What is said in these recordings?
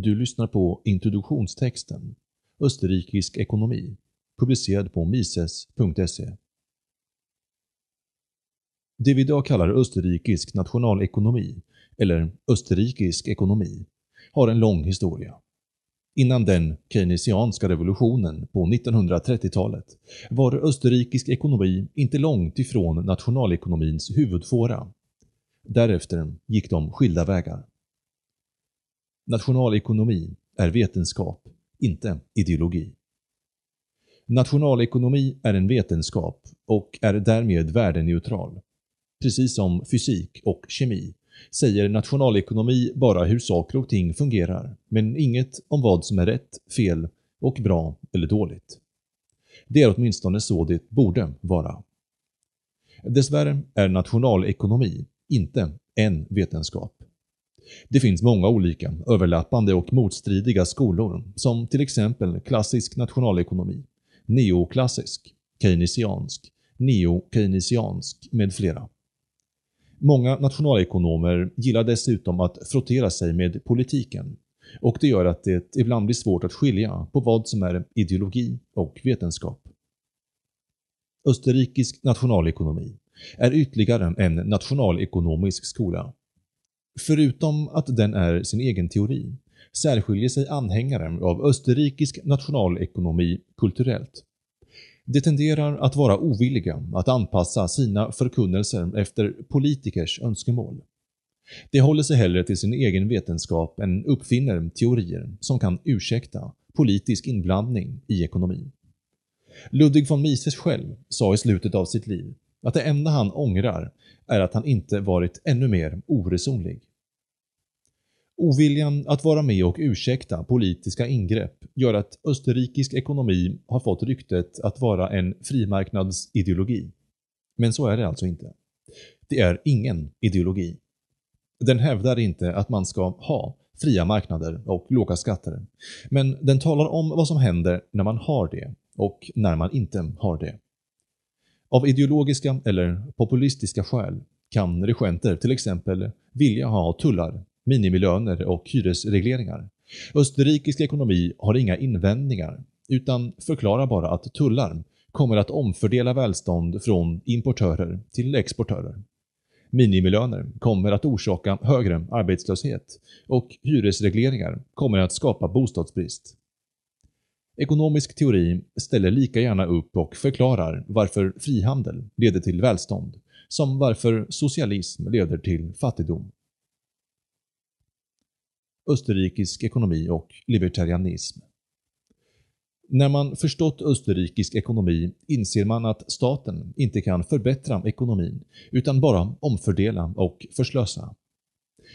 Du lyssnar på introduktionstexten Österrikisk ekonomi publicerad på mises.se. Det vi idag kallar österrikisk nationalekonomi, eller österrikisk ekonomi, har en lång historia. Innan den keynesianska revolutionen på 1930-talet var österrikisk ekonomi inte långt ifrån nationalekonomins huvudfåra. Därefter gick de skilda vägar. Nationalekonomi är vetenskap, inte ideologi. Nationalekonomi är en vetenskap och är därmed värdeneutral. Precis som fysik och kemi säger nationalekonomi bara hur saker och ting fungerar, men inget om vad som är rätt, fel och bra eller dåligt. Det är åtminstone så det borde vara. Dessvärre är nationalekonomi inte en vetenskap. Det finns många olika, överlappande och motstridiga skolor, som till exempel klassisk nationalekonomi, neoklassisk, keynesiansk, neo-keynesiansk med flera. Många nationalekonomer gillar dessutom att frottera sig med politiken och det gör att det ibland blir svårt att skilja på vad som är ideologi och vetenskap. Österrikisk nationalekonomi är ytterligare en nationalekonomisk skola. Förutom att den är sin egen teori särskiljer sig anhängare av österrikisk nationalekonomi kulturellt. De tenderar att vara ovilliga att anpassa sina förkunnelser efter politikers önskemål. De håller sig hellre till sin egen vetenskap än uppfinner teorier som kan ursäkta politisk inblandning i ekonomin. Ludwig von Mises själv sa i slutet av sitt liv att det enda han ångrar är att han inte varit ännu mer oresonlig. Oviljan att vara med och ursäkta politiska ingrepp gör att österrikisk ekonomi har fått ryktet att vara en frimarknadsideologi. Men så är det alltså inte. Det är ingen ideologi. Den hävdar inte att man ska ha fria marknader och låga skatter, men den talar om vad som händer när man har det och när man inte har det. Av ideologiska eller populistiska skäl kan regenter till exempel vilja ha tullar minimilöner och hyresregleringar. Österrikisk ekonomi har inga invändningar, utan förklarar bara att tullar kommer att omfördela välstånd från importörer till exportörer. Minimilöner kommer att orsaka högre arbetslöshet och hyresregleringar kommer att skapa bostadsbrist. Ekonomisk teori ställer lika gärna upp och förklarar varför frihandel leder till välstånd, som varför socialism leder till fattigdom österrikisk ekonomi och libertarianism. När man förstått österrikisk ekonomi inser man att staten inte kan förbättra ekonomin utan bara omfördela och förslösa.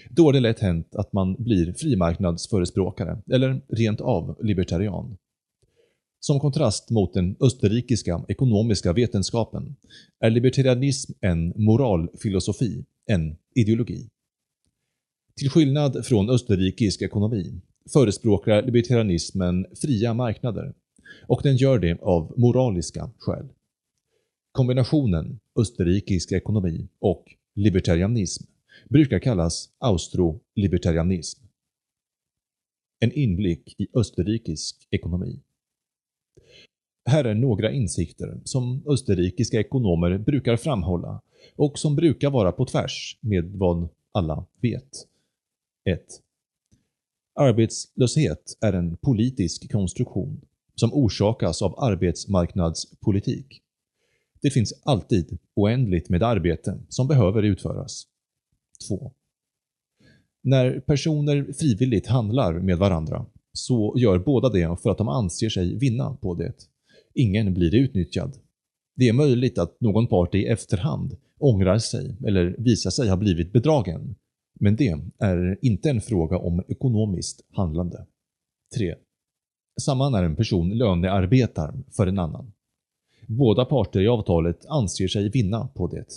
Då är det lätt hänt att man blir frimarknadsförespråkare eller rent av libertarian. Som kontrast mot den österrikiska ekonomiska vetenskapen är libertarianism en moralfilosofi, en ideologi. Till skillnad från österrikisk ekonomi förespråkar libertarianismen fria marknader och den gör det av moraliska skäl. Kombinationen österrikisk ekonomi och libertarianism brukar kallas austro-libertarianism. En inblick i österrikisk ekonomi. Här är några insikter som österrikiska ekonomer brukar framhålla och som brukar vara på tvärs med vad alla vet. 1. Arbetslöshet är en politisk konstruktion som orsakas av arbetsmarknadspolitik. Det finns alltid oändligt med arbete som behöver utföras. 2. När personer frivilligt handlar med varandra så gör båda det för att de anser sig vinna på det. Ingen blir utnyttjad. Det är möjligt att någon part i efterhand ångrar sig eller visar sig ha blivit bedragen, men det är inte en fråga om ekonomiskt handlande. 3. Samma när en person lönearbetar för en annan. Båda parter i avtalet anser sig vinna på det.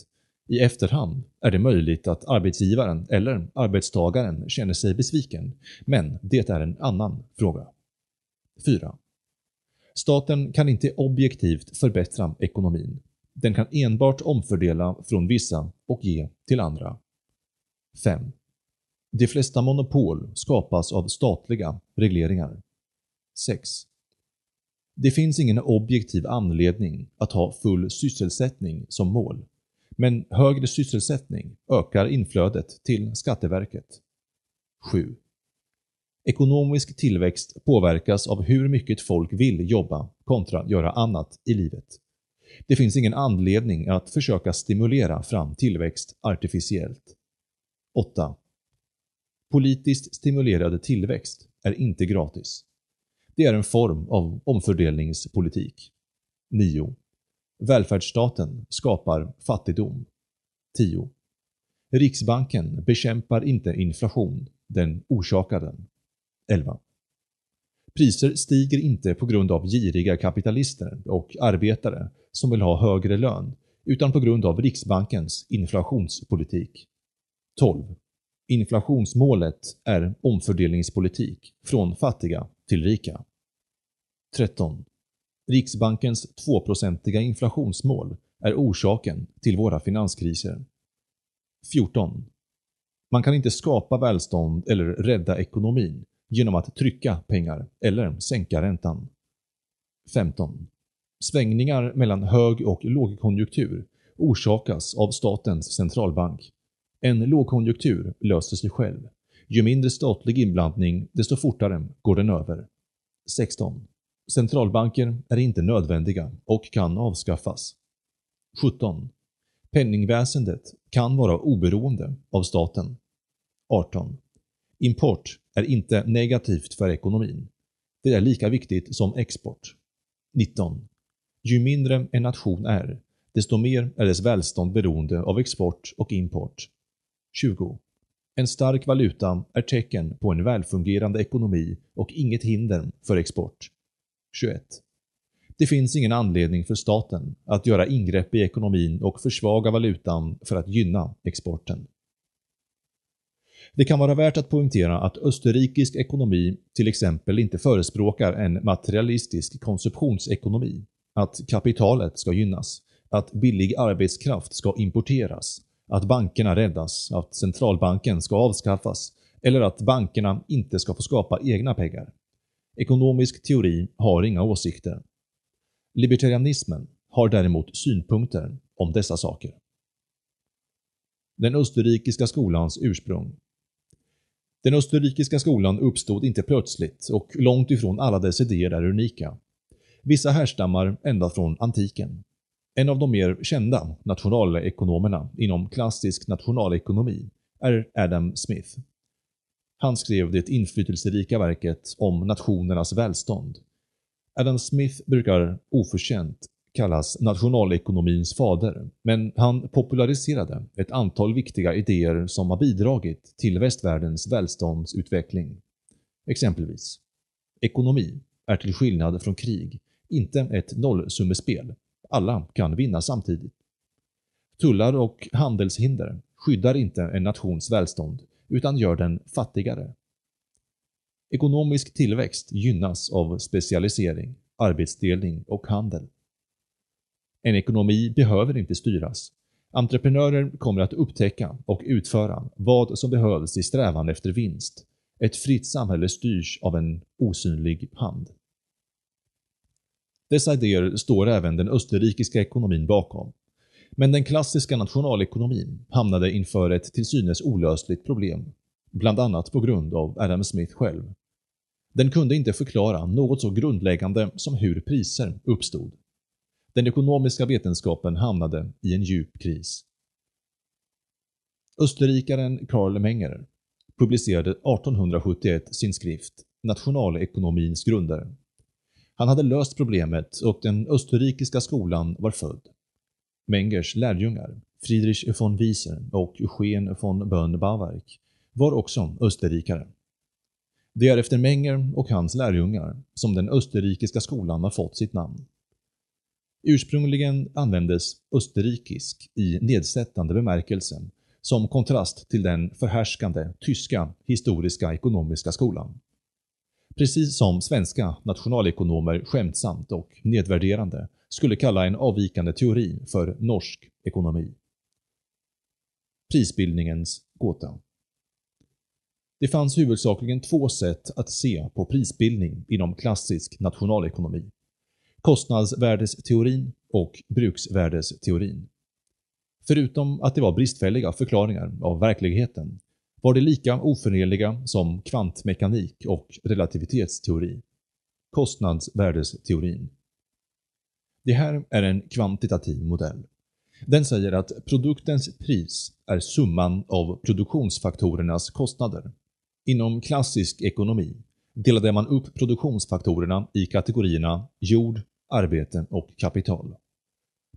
I efterhand är det möjligt att arbetsgivaren eller arbetstagaren känner sig besviken, men det är en annan fråga. 4. Staten kan inte objektivt förbättra ekonomin. Den kan enbart omfördela från vissa och ge till andra. 5. De flesta monopol skapas av statliga regleringar. 6. Det finns ingen objektiv anledning att ha full sysselsättning som mål, men högre sysselsättning ökar inflödet till Skatteverket. 7. Ekonomisk tillväxt påverkas av hur mycket folk vill jobba kontra göra annat i livet. Det finns ingen anledning att försöka stimulera fram tillväxt artificiellt. 8. Politiskt stimulerad tillväxt är inte gratis. Det är en form av omfördelningspolitik. 9. Välfärdsstaten skapar fattigdom. 10. Riksbanken bekämpar inte inflation, den orsakar den. 11. Priser stiger inte på grund av giriga kapitalister och arbetare som vill ha högre lön, utan på grund av Riksbankens inflationspolitik. 12. Inflationsmålet är omfördelningspolitik från fattiga till rika. 13. Riksbankens 2-procentiga inflationsmål är orsaken till våra finanskriser. 14. Man kan inte skapa välstånd eller rädda ekonomin genom att trycka pengar eller sänka räntan. 15. Svängningar mellan hög och lågkonjunktur orsakas av statens centralbank. En lågkonjunktur löser sig själv. Ju mindre statlig inblandning, desto fortare går den över. 16. Centralbanker är inte nödvändiga och kan avskaffas. 17. Penningväsendet kan vara oberoende av staten. 18. Import är inte negativt för ekonomin. Det är lika viktigt som export. 19. Ju mindre en nation är, desto mer är dess välstånd beroende av export och import. 20. En stark valuta är tecken på en välfungerande ekonomi och inget hinder för export. 21. Det finns ingen anledning för staten att göra ingrepp i ekonomin och försvaga valutan för att gynna exporten. Det kan vara värt att poängtera att österrikisk ekonomi till exempel inte förespråkar en materialistisk konsumtionsekonomi, att kapitalet ska gynnas, att billig arbetskraft ska importeras, att bankerna räddas, att centralbanken ska avskaffas eller att bankerna inte ska få skapa egna pengar. Ekonomisk teori har inga åsikter. Libertarianismen har däremot synpunkter om dessa saker. Den österrikiska skolans ursprung Den österrikiska skolan uppstod inte plötsligt och långt ifrån alla dess idéer är unika. Vissa härstammar ända från antiken. En av de mer kända nationalekonomerna inom klassisk nationalekonomi är Adam Smith. Han skrev det inflytelserika verket om nationernas välstånd. Adam Smith brukar oförtjänt kallas nationalekonomins fader, men han populariserade ett antal viktiga idéer som har bidragit till västvärldens välståndsutveckling. Exempelvis, ekonomi är till skillnad från krig inte ett nollsummespel. Alla kan vinna samtidigt. Tullar och handelshinder skyddar inte en nations välstånd utan gör den fattigare. Ekonomisk tillväxt gynnas av specialisering, arbetsdelning och handel. En ekonomi behöver inte styras. Entreprenörer kommer att upptäcka och utföra vad som behövs i strävan efter vinst. Ett fritt samhälle styrs av en osynlig hand. Dessa idéer står även den österrikiska ekonomin bakom. Men den klassiska nationalekonomin hamnade inför ett till synes olösligt problem, bland annat på grund av Adam Smith själv. Den kunde inte förklara något så grundläggande som hur priser uppstod. Den ekonomiska vetenskapen hamnade i en djup kris. Österrikaren Karl Menger publicerade 1871 sin skrift Nationalekonomins grunder. Han hade löst problemet och den österrikiska skolan var född. Mengers lärjungar, Friedrich von Wieser och Eugen von Bönn-Bawerk, var också österrikare. Det är efter Menger och hans lärjungar som den österrikiska skolan har fått sitt namn. Ursprungligen användes österrikisk i nedsättande bemärkelse som kontrast till den förhärskande tyska historiska ekonomiska skolan. Precis som svenska nationalekonomer skämtsamt och nedvärderande skulle kalla en avvikande teori för norsk ekonomi. Prisbildningens gåta Det fanns huvudsakligen två sätt att se på prisbildning inom klassisk nationalekonomi. Kostnadsvärdesteorin och bruksvärdesteorin. Förutom att det var bristfälliga förklaringar av verkligheten var de lika oförenliga som kvantmekanik och relativitetsteori. Kostnadsvärdesteorin. Det här är en kvantitativ modell. Den säger att produktens pris är summan av produktionsfaktorernas kostnader. Inom klassisk ekonomi delade man upp produktionsfaktorerna i kategorierna jord, arbete och kapital.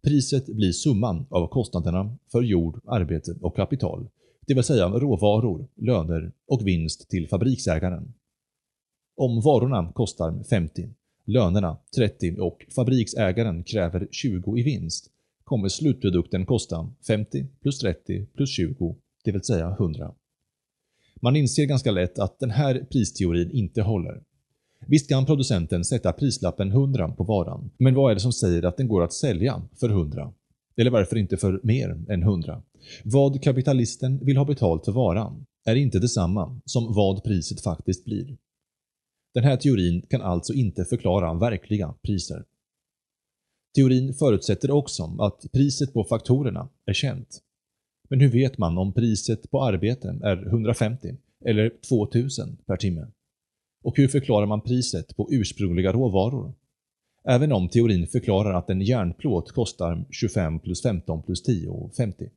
Priset blir summan av kostnaderna för jord, arbete och kapital, det vill säga råvaror, löner och vinst till fabriksägaren. Om varorna kostar 50, lönerna 30 och fabriksägaren kräver 20 i vinst kommer slutprodukten kosta 50 plus 30 plus 20, det vill säga 100. Man inser ganska lätt att den här pristeorin inte håller. Visst kan producenten sätta prislappen 100 på varan, men vad är det som säger att den går att sälja för 100? Eller varför inte för mer än 100? Vad kapitalisten vill ha betalt för varan är inte detsamma som vad priset faktiskt blir. Den här teorin kan alltså inte förklara verkliga priser. Teorin förutsätter också att priset på faktorerna är känt. Men hur vet man om priset på arbete är 150 eller 2000 per timme? Och hur förklarar man priset på ursprungliga råvaror? Även om teorin förklarar att en järnplåt kostar 25 plus 15 plus 10 och 50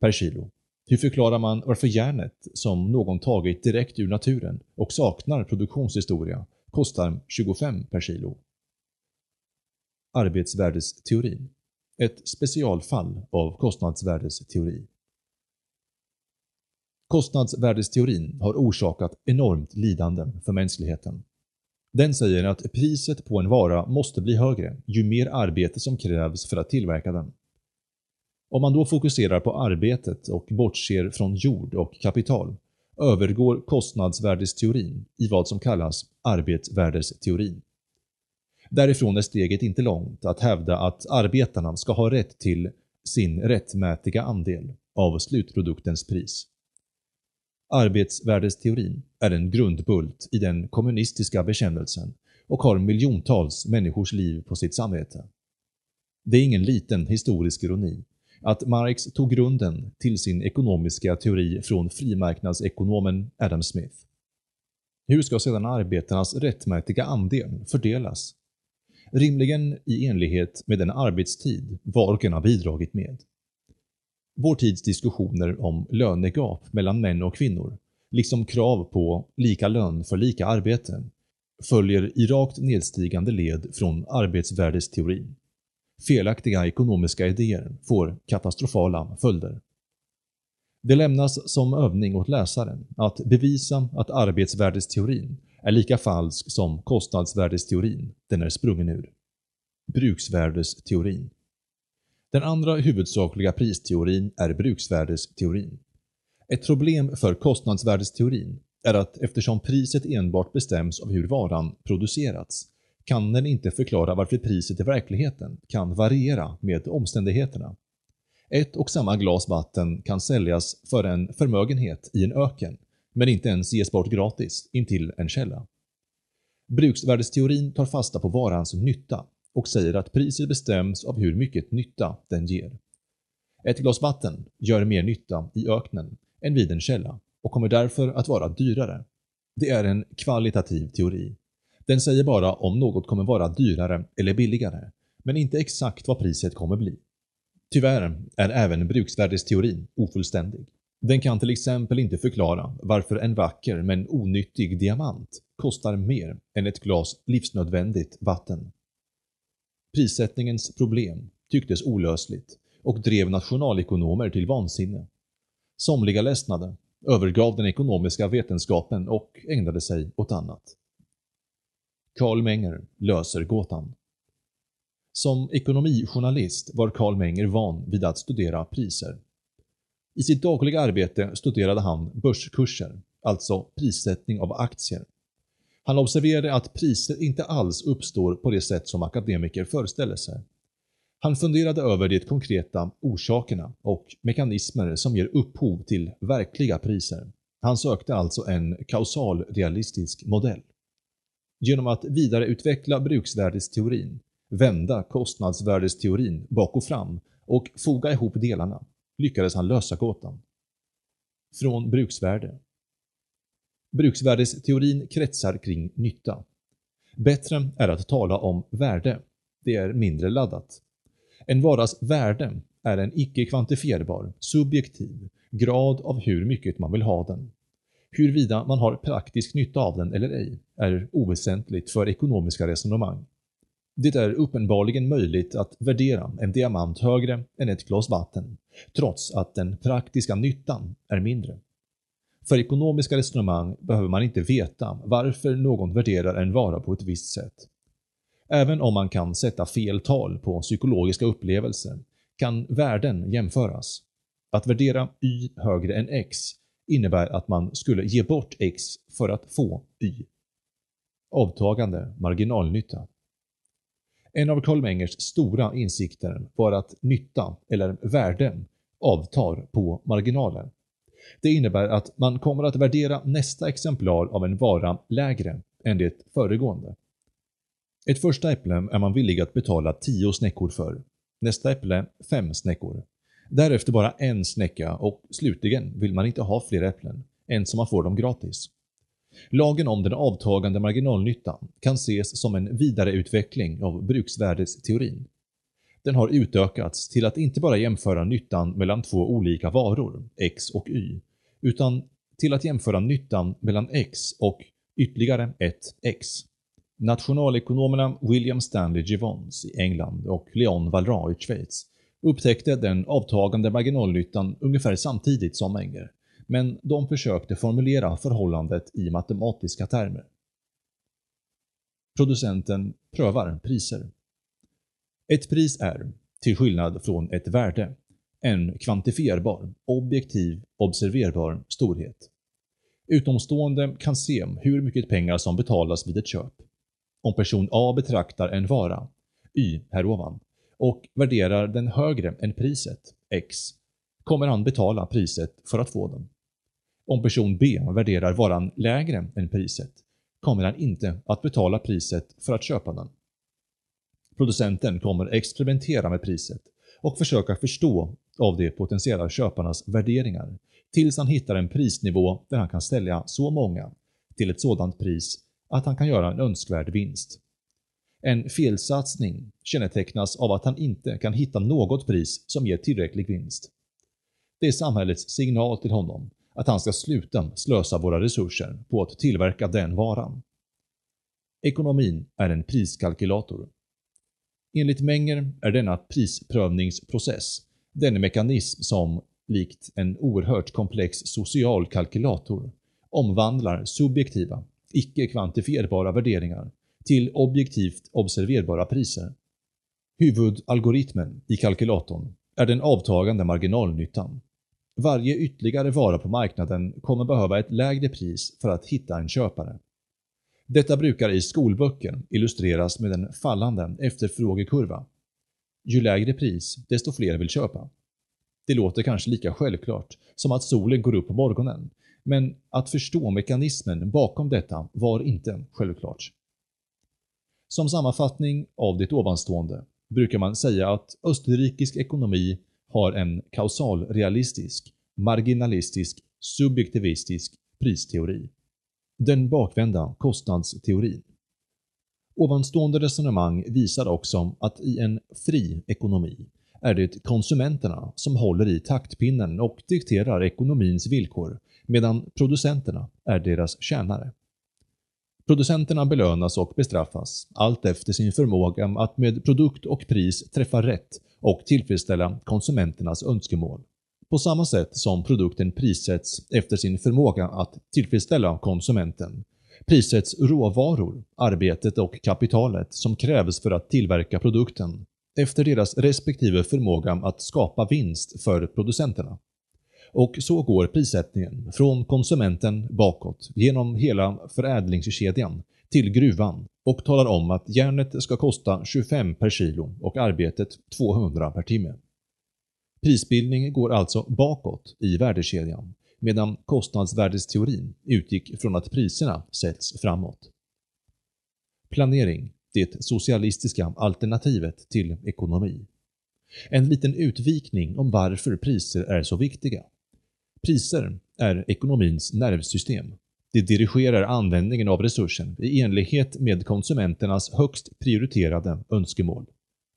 per kilo. Hur förklarar man varför järnet, som någon tagit direkt ur naturen och saknar produktionshistoria, kostar 25 per kilo? Arbetsvärdesteorin. Ett specialfall av kostnadsvärdesteori. Kostnadsvärdesteorin har orsakat enormt lidande för mänskligheten. Den säger att priset på en vara måste bli högre ju mer arbete som krävs för att tillverka den. Om man då fokuserar på arbetet och bortser från jord och kapital övergår kostnadsvärdesteorin i vad som kallas arbetsvärdesteorin. Därifrån är steget inte långt att hävda att arbetarna ska ha rätt till sin rättmätiga andel av slutproduktens pris. Arbetsvärdesteorin är en grundbult i den kommunistiska bekännelsen och har miljontals människors liv på sitt samvete. Det är ingen liten historisk ironi att Marx tog grunden till sin ekonomiska teori från frimarknadsekonomen Adam Smith. Hur ska sedan arbetarnas rättmätiga andel fördelas? Rimligen i enlighet med den arbetstid var och en har bidragit med. Vår tids diskussioner om lönegap mellan män och kvinnor, liksom krav på lika lön för lika arbete, följer i rakt nedstigande led från arbetsvärdesteorin. Felaktiga ekonomiska idéer får katastrofala följder. Det lämnas som övning åt läsaren att bevisa att arbetsvärdesteorin är lika falsk som kostnadsvärdesteorin den är sprungen ur. Bruksvärdesteorin den andra huvudsakliga pristeorin är bruksvärdesteorin. Ett problem för kostnadsvärdesteorin är att eftersom priset enbart bestäms av hur varan producerats kan den inte förklara varför priset i verkligheten kan variera med omständigheterna. Ett och samma glas vatten kan säljas för en förmögenhet i en öken, men inte ens ges bort gratis intill en källa. Bruksvärdesteorin tar fasta på varans nytta och säger att priset bestäms av hur mycket nytta den ger. Ett glas vatten gör mer nytta i öknen än vid en källa och kommer därför att vara dyrare. Det är en kvalitativ teori den säger bara om något kommer vara dyrare eller billigare, men inte exakt vad priset kommer bli. Tyvärr är även bruksvärdesteorin ofullständig. Den kan till exempel inte förklara varför en vacker men onyttig diamant kostar mer än ett glas livsnödvändigt vatten. Prissättningens problem tycktes olösligt och drev nationalekonomer till vansinne. Somliga ledsnade, övergav den ekonomiska vetenskapen och ägnade sig åt annat. Karl Menger löser gåtan. Som ekonomijournalist var Karl Menger van vid att studera priser. I sitt dagliga arbete studerade han börskurser, alltså prissättning av aktier. Han observerade att priser inte alls uppstår på det sätt som akademiker föreställer sig. Han funderade över de konkreta orsakerna och mekanismer som ger upphov till verkliga priser. Han sökte alltså en kausalrealistisk modell. Genom att vidareutveckla bruksvärdesteorin, vända kostnadsvärdesteorin bak och fram och foga ihop delarna lyckades han lösa gåtan. Från bruksvärde. Bruksvärdesteorin kretsar kring nytta. Bättre är att tala om värde. Det är mindre laddat. En varas värde är en icke kvantifierbar, subjektiv grad av hur mycket man vill ha den. Huruvida man har praktisk nytta av den eller ej är oväsentligt för ekonomiska resonemang. Det är uppenbarligen möjligt att värdera en diamant högre än ett glas vatten, trots att den praktiska nyttan är mindre. För ekonomiska resonemang behöver man inte veta varför någon värderar en vara på ett visst sätt. Även om man kan sätta fel tal på psykologiska upplevelser kan värden jämföras. Att värdera y högre än x innebär att man skulle ge bort x för att få y. Avtagande marginalnytta. En av Karl Mengers stora insikter var att nytta, eller värde, avtar på marginalen. Det innebär att man kommer att värdera nästa exemplar av en vara lägre än det föregående. Ett första äpple är man villig att betala 10 snäckor för, nästa äpple 5 snäckor, därefter bara en snäcka och slutligen vill man inte ha fler äpplen, än som man får dem gratis. Lagen om den avtagande marginalnyttan kan ses som en vidareutveckling av bruksvärdesteorin. Den har utökats till att inte bara jämföra nyttan mellan två olika varor, x och y, utan till att jämföra nyttan mellan x och ytterligare ett x. Nationalekonomerna William Stanley Givons i England och Leon Valras i Schweiz upptäckte den avtagande marginalnyttan ungefär samtidigt som Menger, men de försökte formulera förhållandet i matematiska termer. Producenten prövar priser. Ett pris är, till skillnad från ett värde, en kvantifierbar, objektiv, observerbar storhet. Utomstående kan se hur mycket pengar som betalas vid ett köp. Om person A betraktar en vara, Y här ovan, och värderar den högre än priset, X, kommer han betala priset för att få den. Om person B värderar varan lägre än priset kommer han inte att betala priset för att köpa den. Producenten kommer experimentera med priset och försöka förstå av de potentiella köparnas värderingar tills han hittar en prisnivå där han kan sälja så många till ett sådant pris att han kan göra en önskvärd vinst. En felsatsning kännetecknas av att han inte kan hitta något pris som ger tillräcklig vinst. Det är samhällets signal till honom att han ska sluta slösa våra resurser på att tillverka den varan. Ekonomin är en priskalkylator. Enligt Menger är denna prisprövningsprocess den mekanism som, likt en oerhört komplex social kalkylator, omvandlar subjektiva, icke kvantifierbara värderingar till objektivt observerbara priser. Huvudalgoritmen i kalkylatorn är den avtagande marginalnyttan. Varje ytterligare vara på marknaden kommer behöva ett lägre pris för att hitta en köpare. Detta brukar i skolböcker illustreras med en fallande efterfrågekurva. Ju lägre pris, desto fler vill köpa. Det låter kanske lika självklart som att solen går upp på morgonen, men att förstå mekanismen bakom detta var inte självklart. Som sammanfattning av det ovanstående brukar man säga att österrikisk ekonomi har en kausalrealistisk, marginalistisk, subjektivistisk pristeori. Den bakvända kostnadsteorin. Ovanstående resonemang visar också att i en fri ekonomi är det konsumenterna som håller i taktpinnen och dikterar ekonomins villkor medan producenterna är deras tjänare. Producenterna belönas och bestraffas, allt efter sin förmåga att med produkt och pris träffa rätt och tillfredsställa konsumenternas önskemål. På samma sätt som produkten prissätts efter sin förmåga att tillfredsställa konsumenten, prissätts råvaror, arbetet och kapitalet som krävs för att tillverka produkten efter deras respektive förmåga att skapa vinst för producenterna. Och så går prissättningen från konsumenten bakåt genom hela förädlingskedjan till gruvan och talar om att järnet ska kosta 25 per kilo och arbetet 200 per timme. Prisbildning går alltså bakåt i värdekedjan, medan kostnadsvärdesteorin utgick från att priserna sätts framåt. Planering, det socialistiska alternativet till ekonomi. En liten utvikning om varför priser är så viktiga. Priser är ekonomins nervsystem. Det dirigerar användningen av resursen i enlighet med konsumenternas högst prioriterade önskemål.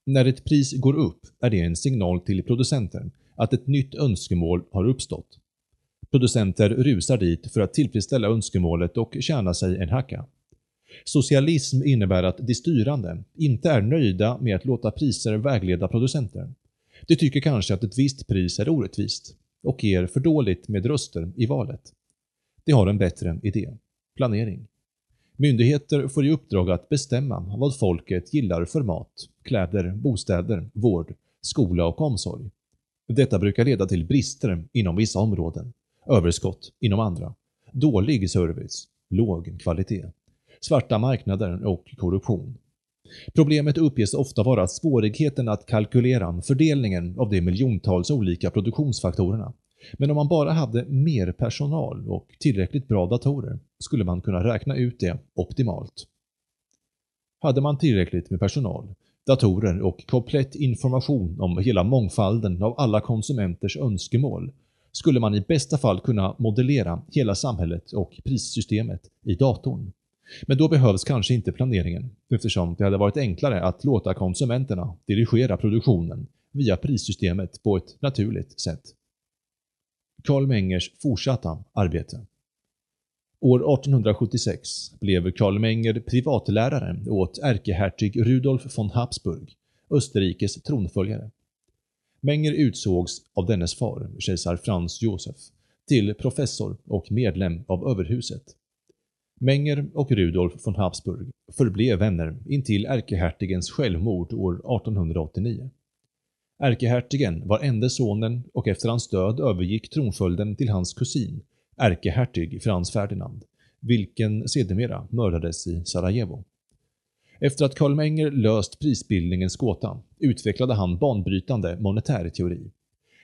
När ett pris går upp är det en signal till producenten att ett nytt önskemål har uppstått. Producenter rusar dit för att tillfredsställa önskemålet och tjäna sig en hacka. Socialism innebär att de styrande inte är nöjda med att låta priser vägleda producenter. De tycker kanske att ett visst pris är orättvist och ger för dåligt med röster i valet. De har en bättre idé. Planering. Myndigheter får i uppdrag att bestämma vad folket gillar för mat, kläder, bostäder, vård, skola och omsorg. Detta brukar leda till brister inom vissa områden, överskott inom andra, dålig service, låg kvalitet, svarta marknader och korruption. Problemet uppges ofta vara svårigheten att kalkylera fördelningen av de miljontals olika produktionsfaktorerna. Men om man bara hade mer personal och tillräckligt bra datorer skulle man kunna räkna ut det optimalt. Hade man tillräckligt med personal, datorer och komplett information om hela mångfalden av alla konsumenters önskemål skulle man i bästa fall kunna modellera hela samhället och prissystemet i datorn. Men då behövs kanske inte planeringen, eftersom det hade varit enklare att låta konsumenterna dirigera produktionen via prissystemet på ett naturligt sätt. Karl Mengers fortsatta arbete År 1876 blev Karl Menger privatlärare åt ärkehertig Rudolf von Habsburg, Österrikes tronföljare. Menger utsågs av dennes far, kejsar Frans Josef, till professor och medlem av överhuset. Menger och Rudolf von Habsburg förblev vänner intill ärkehertigens självmord år 1889. Ärkehertigen var ende sonen och efter hans död övergick tronföljden till hans kusin, ärkehertig Frans Ferdinand, vilken sedermera mördades i Sarajevo. Efter att Karl Menger löst prisbildningens gåta utvecklade han banbrytande monetär teori.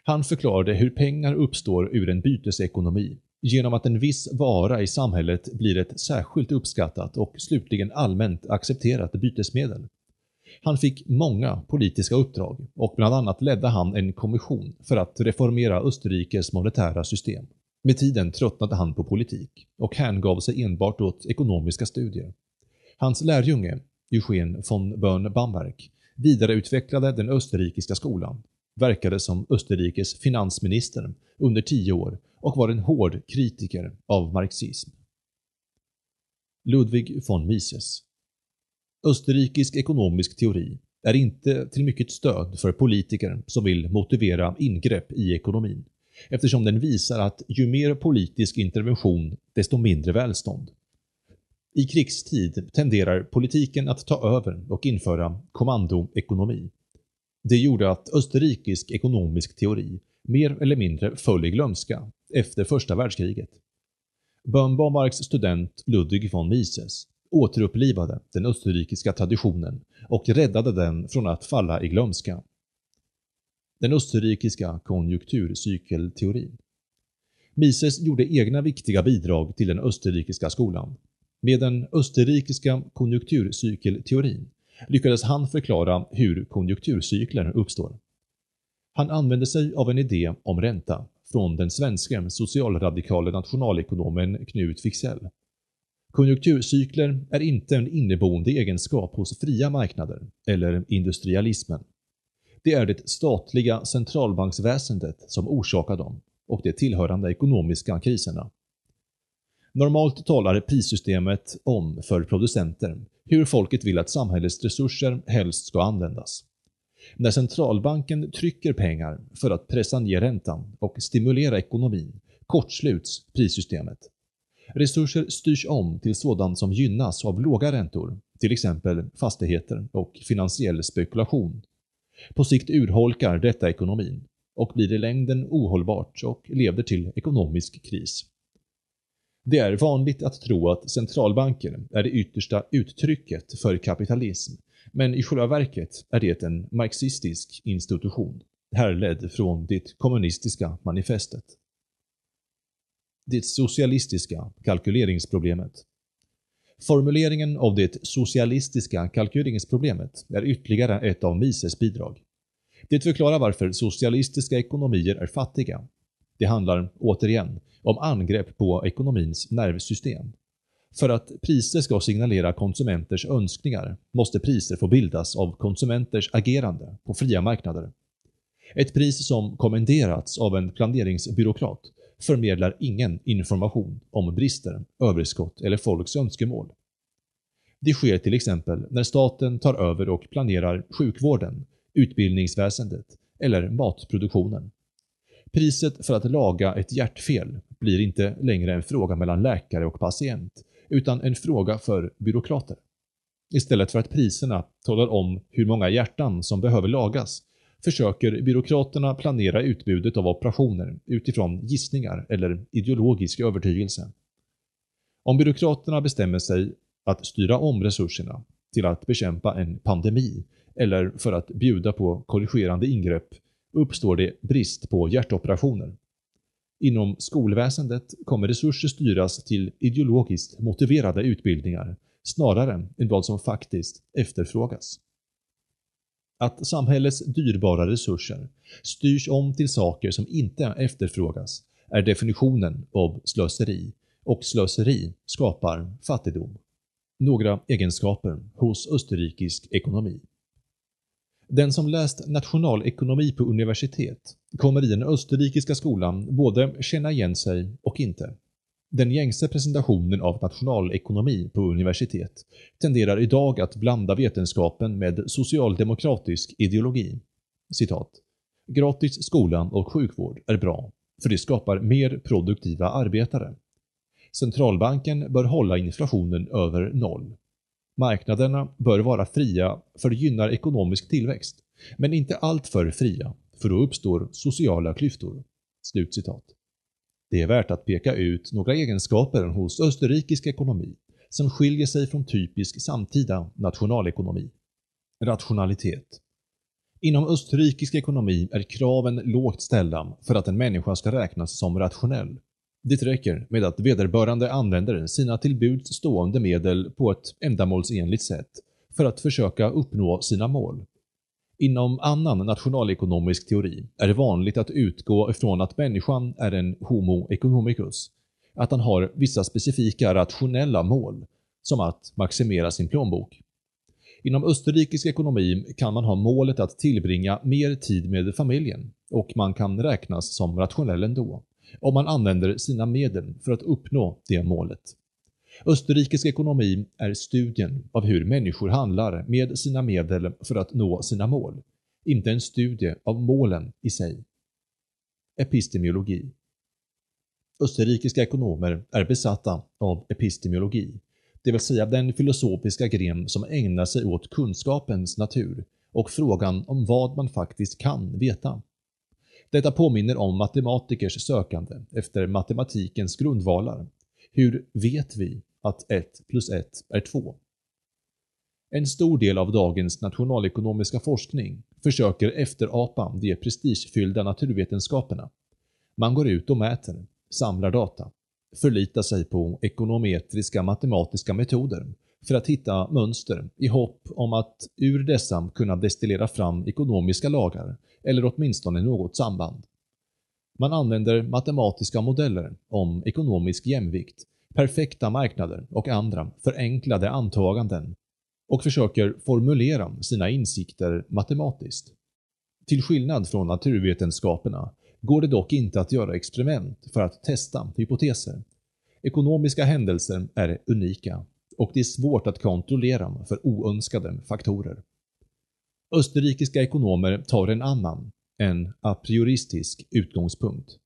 Han förklarade hur pengar uppstår ur en bytesekonomi genom att en viss vara i samhället blir ett särskilt uppskattat och slutligen allmänt accepterat bytesmedel. Han fick många politiska uppdrag och bland annat ledde han en kommission för att reformera Österrikes monetära system. Med tiden tröttnade han på politik och hängav sig enbart åt ekonomiska studier. Hans lärjunge, Eugen von Börn Bamberg vidareutvecklade den österrikiska skolan, verkade som Österrikes finansminister under tio år och var en hård kritiker av marxism. Ludwig von Mises Österrikisk ekonomisk teori är inte till mycket stöd för politiker som vill motivera ingrepp i ekonomin, eftersom den visar att ju mer politisk intervention, desto mindre välstånd. I krigstid tenderar politiken att ta över och införa kommandoekonomi. Det gjorde att österrikisk ekonomisk teori mer eller mindre föll i glömska efter första världskriget. Böhm Bamarks student Ludwig von Mises återupplivade den österrikiska traditionen och räddade den från att falla i glömska. Den österrikiska konjunkturcykelteorin. Mises gjorde egna viktiga bidrag till den österrikiska skolan. Med den österrikiska konjunkturcykelteorin lyckades han förklara hur konjunkturcykler uppstår. Han använde sig av en idé om ränta från den svenska socialradikale nationalekonomen Knut Fixell Konjunkturcykler är inte en inneboende egenskap hos fria marknader eller industrialismen. Det är det statliga centralbanksväsendet som orsakar dem och de tillhörande ekonomiska kriserna. Normalt talar prissystemet om för producenter hur folket vill att samhällets resurser helst ska användas. När centralbanken trycker pengar för att pressa ner räntan och stimulera ekonomin kortsluts prissystemet. Resurser styrs om till sådant som gynnas av låga räntor, till exempel fastigheter och finansiell spekulation. På sikt urholkar detta ekonomin och blir i längden ohållbart och leder till ekonomisk kris. Det är vanligt att tro att centralbanker är det yttersta uttrycket för kapitalism, men i själva verket är det en marxistisk institution, härledd från det kommunistiska manifestet. Det socialistiska kalkyleringsproblemet. Formuleringen av det socialistiska kalkyleringsproblemet är ytterligare ett av Mises bidrag. Det förklarar varför socialistiska ekonomier är fattiga. Det handlar, återigen, om angrepp på ekonomins nervsystem. För att priser ska signalera konsumenters önskningar måste priser få bildas av konsumenters agerande på fria marknader. Ett pris som kommenderats av en planeringsbyråkrat förmedlar ingen information om brister, överskott eller folks önskemål. Det sker till exempel när staten tar över och planerar sjukvården, utbildningsväsendet eller matproduktionen. Priset för att laga ett hjärtfel blir inte längre en fråga mellan läkare och patient, utan en fråga för byråkrater. Istället för att priserna talar om hur många hjärtan som behöver lagas försöker byråkraterna planera utbudet av operationer utifrån gissningar eller ideologisk övertygelse. Om byråkraterna bestämmer sig att styra om resurserna till att bekämpa en pandemi eller för att bjuda på korrigerande ingrepp uppstår det brist på hjärtoperationer. Inom skolväsendet kommer resurser styras till ideologiskt motiverade utbildningar snarare än vad som faktiskt efterfrågas. Att samhällets dyrbara resurser styrs om till saker som inte efterfrågas är definitionen av slöseri och slöseri skapar fattigdom. Några egenskaper hos österrikisk ekonomi. Den som läst nationalekonomi på universitet kommer i den österrikiska skolan både känna igen sig och inte. Den gängse presentationen av nationalekonomi på universitet tenderar idag att blanda vetenskapen med socialdemokratisk ideologi. Citat. Gratis skola och sjukvård är bra, för det skapar mer produktiva arbetare. Centralbanken bör hålla inflationen över noll. Marknaderna bör vara fria för det gynnar ekonomisk tillväxt, men inte alltför fria, för då uppstår sociala klyftor.” Slutcitat. Det är värt att peka ut några egenskaper hos österrikisk ekonomi som skiljer sig från typisk samtida nationalekonomi. Rationalitet. Inom österrikisk ekonomi är kraven lågt ställda för att en människa ska räknas som rationell. Det räcker med att vederbörande använder sina till buds stående medel på ett ändamålsenligt sätt för att försöka uppnå sina mål. Inom annan nationalekonomisk teori är det vanligt att utgå ifrån att människan är en homo economicus, att han har vissa specifika rationella mål, som att maximera sin plånbok. Inom österrikisk ekonomi kan man ha målet att tillbringa mer tid med familjen och man kan räknas som rationell ändå om man använder sina medel för att uppnå det målet. Österrikisk ekonomi är studien av hur människor handlar med sina medel för att nå sina mål, inte en studie av målen i sig. Epistemologi Österrikiska ekonomer är besatta av epistemologi, det vill säga den filosofiska gren som ägnar sig åt kunskapens natur och frågan om vad man faktiskt kan veta. Detta påminner om matematikers sökande efter matematikens grundvalar. Hur vet vi att 1 plus 1 är 2? En stor del av dagens nationalekonomiska forskning försöker efterapa de prestigefyllda naturvetenskaperna. Man går ut och mäter, samlar data, förlitar sig på ekonometriska matematiska metoder för att hitta mönster i hopp om att ur dessa kunna destillera fram ekonomiska lagar eller åtminstone något samband. Man använder matematiska modeller om ekonomisk jämvikt, perfekta marknader och andra förenklade antaganden och försöker formulera sina insikter matematiskt. Till skillnad från naturvetenskaperna går det dock inte att göra experiment för att testa hypoteser. Ekonomiska händelser är unika och det är svårt att kontrollera för oönskade faktorer. Österrikiska ekonomer tar en annan, en a prioristisk utgångspunkt.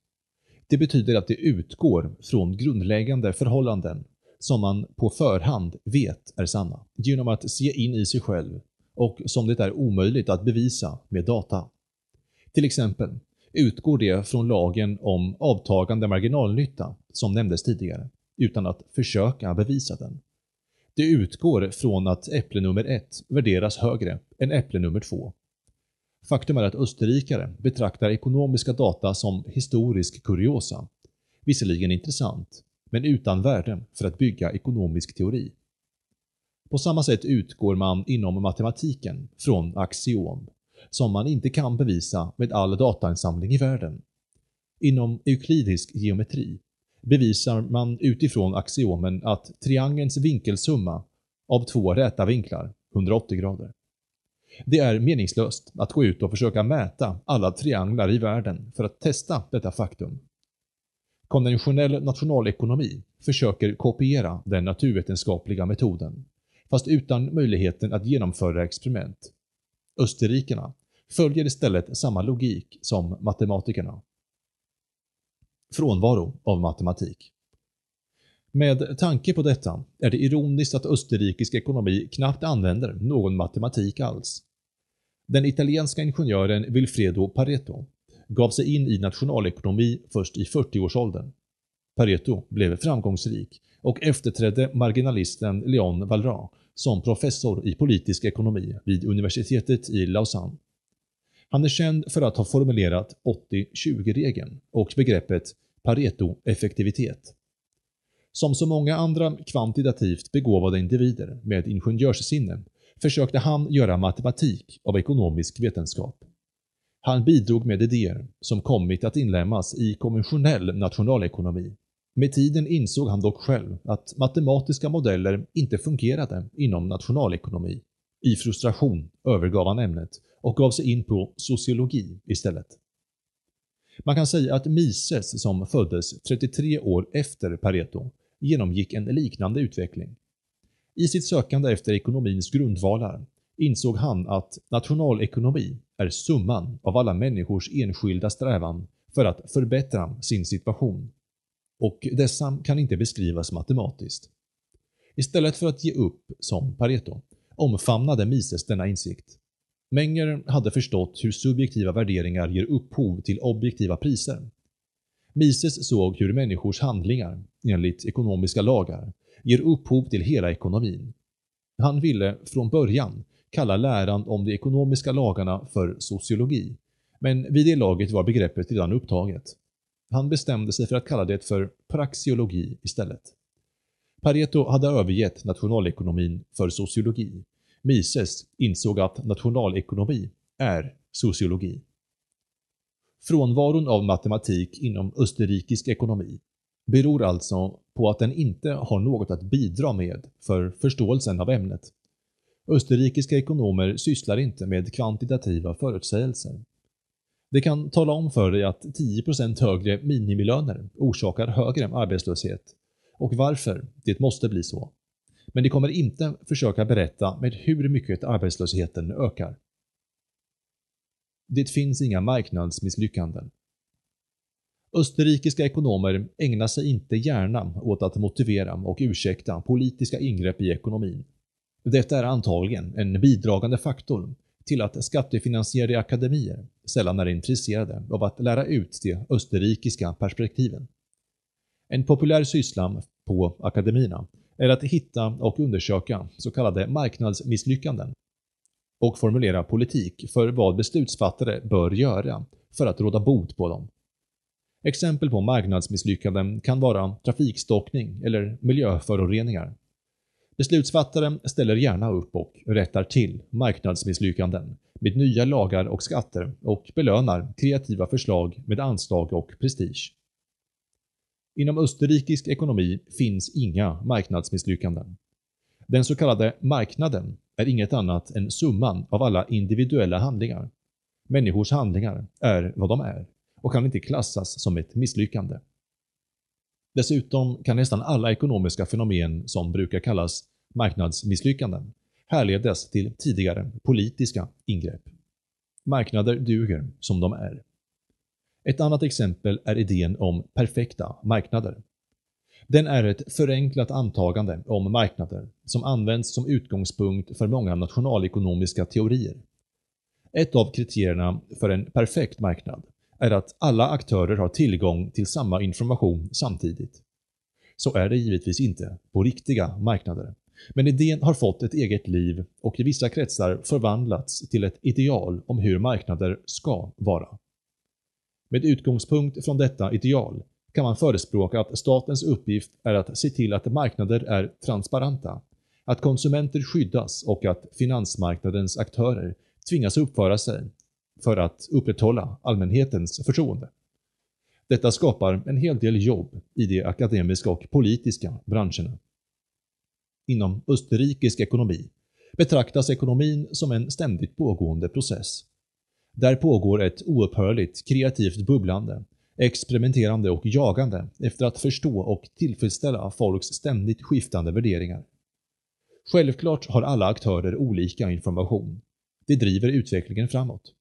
Det betyder att det utgår från grundläggande förhållanden som man på förhand vet är sanna, genom att se in i sig själv och som det är omöjligt att bevisa med data. Till exempel utgår det från lagen om avtagande marginalnytta som nämndes tidigare, utan att försöka bevisa den. Det utgår från att äpple nummer 1 värderas högre än äpple nummer 2. Faktum är att österrikare betraktar ekonomiska data som historisk kuriosa. visserligen intressant, men utan värde för att bygga ekonomisk teori. På samma sätt utgår man inom matematiken från axiom, som man inte kan bevisa med all datainsamling i världen. Inom euklidisk geometri bevisar man utifrån axiomen att triangelns vinkelsumma av två räta vinklar, 180 grader. Det är meningslöst att gå ut och försöka mäta alla trianglar i världen för att testa detta faktum. Konventionell nationalekonomi försöker kopiera den naturvetenskapliga metoden, fast utan möjligheten att genomföra experiment. Österrikerna följer istället samma logik som matematikerna. Frånvaro av matematik med tanke på detta är det ironiskt att österrikisk ekonomi knappt använder någon matematik alls. Den italienska ingenjören Vilfredo Pareto gav sig in i nationalekonomi först i 40-årsåldern. Pareto blev framgångsrik och efterträdde marginalisten Leon Valras som professor i politisk ekonomi vid universitetet i Lausanne. Han är känd för att ha formulerat 80-20-regeln och begreppet Pareto-effektivitet. Som så många andra kvantitativt begåvade individer med ingenjörssinne försökte han göra matematik av ekonomisk vetenskap. Han bidrog med idéer som kommit att inlämnas i konventionell nationalekonomi. Med tiden insåg han dock själv att matematiska modeller inte fungerade inom nationalekonomi. I frustration övergav han ämnet och gav sig in på sociologi istället. Man kan säga att Mises, som föddes 33 år efter Pareto, genomgick en liknande utveckling. I sitt sökande efter ekonomins grundvalar insåg han att nationalekonomi är summan av alla människors enskilda strävan för att förbättra sin situation. Och dessa kan inte beskrivas matematiskt. Istället för att ge upp, som Pareto, omfamnade Mises denna insikt. Menger hade förstått hur subjektiva värderingar ger upphov till objektiva priser. Mises såg hur människors handlingar, enligt ekonomiska lagar, ger upphov till hela ekonomin. Han ville från början kalla läran om de ekonomiska lagarna för sociologi, men vid det laget var begreppet redan upptaget. Han bestämde sig för att kalla det för praxiologi istället. Pareto hade övergett nationalekonomin för sociologi. Mises insåg att nationalekonomi är sociologi. Frånvaron av matematik inom österrikisk ekonomi beror alltså på att den inte har något att bidra med för förståelsen av ämnet. Österrikiska ekonomer sysslar inte med kvantitativa förutsägelser. Det kan tala om för dig att 10% högre minimilöner orsakar högre arbetslöshet och varför det måste bli så. Men det kommer inte försöka berätta med hur mycket arbetslösheten ökar. Det finns inga marknadsmisslyckanden. Österrikiska ekonomer ägnar sig inte gärna åt att motivera och ursäkta politiska ingrepp i ekonomin. Detta är antagligen en bidragande faktor till att skattefinansierade akademier sällan är intresserade av att lära ut de österrikiska perspektiven. En populär syssla på akademierna är att hitta och undersöka så kallade marknadsmisslyckanden och formulera politik för vad beslutsfattare bör göra för att råda bot på dem. Exempel på marknadsmisslyckanden kan vara trafikstockning eller miljöföroreningar. Beslutsfattare ställer gärna upp och rättar till marknadsmisslyckanden med nya lagar och skatter och belönar kreativa förslag med anslag och prestige. Inom österrikisk ekonomi finns inga marknadsmisslyckanden. Den så kallade marknaden är inget annat än summan av alla individuella handlingar. Människors handlingar är vad de är och kan inte klassas som ett misslyckande. Dessutom kan nästan alla ekonomiska fenomen som brukar kallas marknadsmisslyckanden härledas till tidigare politiska ingrepp. Marknader duger som de är. Ett annat exempel är idén om perfekta marknader. Den är ett förenklat antagande om marknader som används som utgångspunkt för många nationalekonomiska teorier. Ett av kriterierna för en perfekt marknad är att alla aktörer har tillgång till samma information samtidigt. Så är det givetvis inte på riktiga marknader. Men idén har fått ett eget liv och i vissa kretsar förvandlats till ett ideal om hur marknader ska vara. Med utgångspunkt från detta ideal kan man förespråka att statens uppgift är att se till att marknader är transparenta, att konsumenter skyddas och att finansmarknadens aktörer tvingas uppföra sig för att upprätthålla allmänhetens förtroende. Detta skapar en hel del jobb i de akademiska och politiska branscherna. Inom österrikisk ekonomi betraktas ekonomin som en ständigt pågående process. Där pågår ett oupphörligt kreativt bubblande, experimenterande och jagande efter att förstå och tillfredsställa folks ständigt skiftande värderingar. Självklart har alla aktörer olika information. Det driver utvecklingen framåt.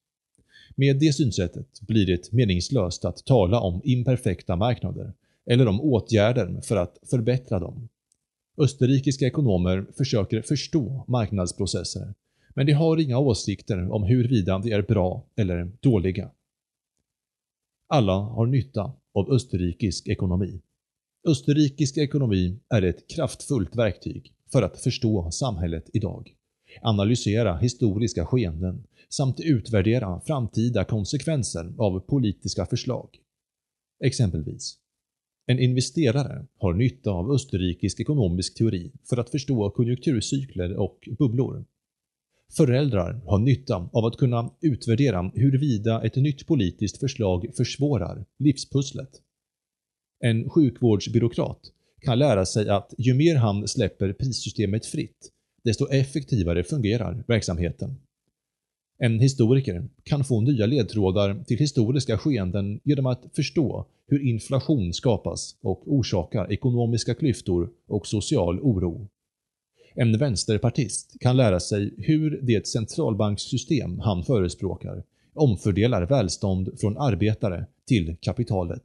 Med det synsättet blir det meningslöst att tala om imperfekta marknader eller om åtgärder för att förbättra dem. Österrikiska ekonomer försöker förstå marknadsprocesser, men de har inga åsikter om huruvida de är bra eller dåliga. Alla har nytta av österrikisk ekonomi. Österrikisk ekonomi är ett kraftfullt verktyg för att förstå samhället idag, analysera historiska skeenden samt utvärdera framtida konsekvenser av politiska förslag. Exempelvis, en investerare har nytta av österrikisk ekonomisk teori för att förstå konjunkturcykler och bubblor. Föräldrar har nytta av att kunna utvärdera huruvida ett nytt politiskt förslag försvårar livspusslet. En sjukvårdsbyråkrat kan lära sig att ju mer han släpper prissystemet fritt, desto effektivare fungerar verksamheten. En historiker kan få nya ledtrådar till historiska skeenden genom att förstå hur inflation skapas och orsakar ekonomiska klyftor och social oro. En vänsterpartist kan lära sig hur det centralbankssystem han förespråkar omfördelar välstånd från arbetare till kapitalet.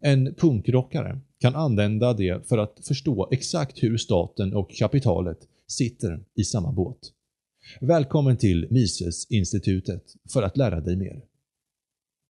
En punkrockare kan använda det för att förstå exakt hur staten och kapitalet sitter i samma båt. Välkommen till Mises-institutet för att lära dig mer.